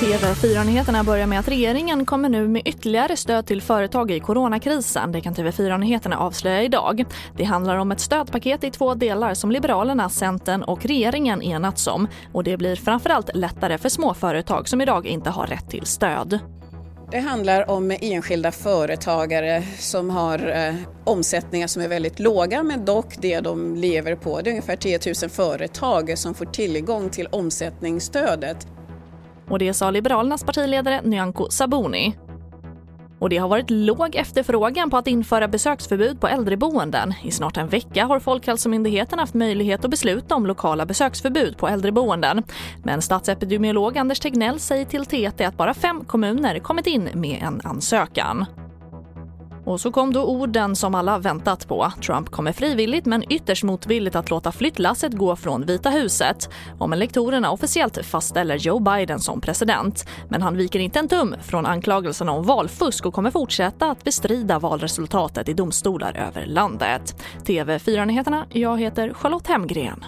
TV4-nyheterna börjar med att regeringen kommer nu med ytterligare stöd till företag i coronakrisen. Det kan TV4-nyheterna avslöja idag. Det handlar om ett stödpaket i två delar som Liberalerna, Centern och regeringen enats om. Och det blir framförallt lättare för småföretag som idag inte har rätt till stöd. Det handlar om enskilda företagare som har eh, omsättningar som är väldigt låga men dock det de lever på. Det är ungefär 10 000 företag som får tillgång till omsättningsstödet. Och det sa Liberalernas partiledare Nyamko Sabuni. Och det har varit låg efterfrågan på att införa besöksförbud på äldreboenden. I snart en vecka har Folkhälsomyndigheten haft möjlighet att besluta om lokala besöksförbud på äldreboenden. Men statsepidemiolog Anders Tegnell säger till TT att bara fem kommuner kommit in med en ansökan. Och så kom då orden som alla väntat på. Trump kommer frivilligt men ytterst motvilligt att låta flyttlasset gå från Vita huset om elektorerna officiellt fastställer Joe Biden som president. Men han viker inte en tum från anklagelserna om valfusk och kommer fortsätta att bestrida valresultatet i domstolar över landet. TV4-nyheterna, jag heter Charlotte Hemgren.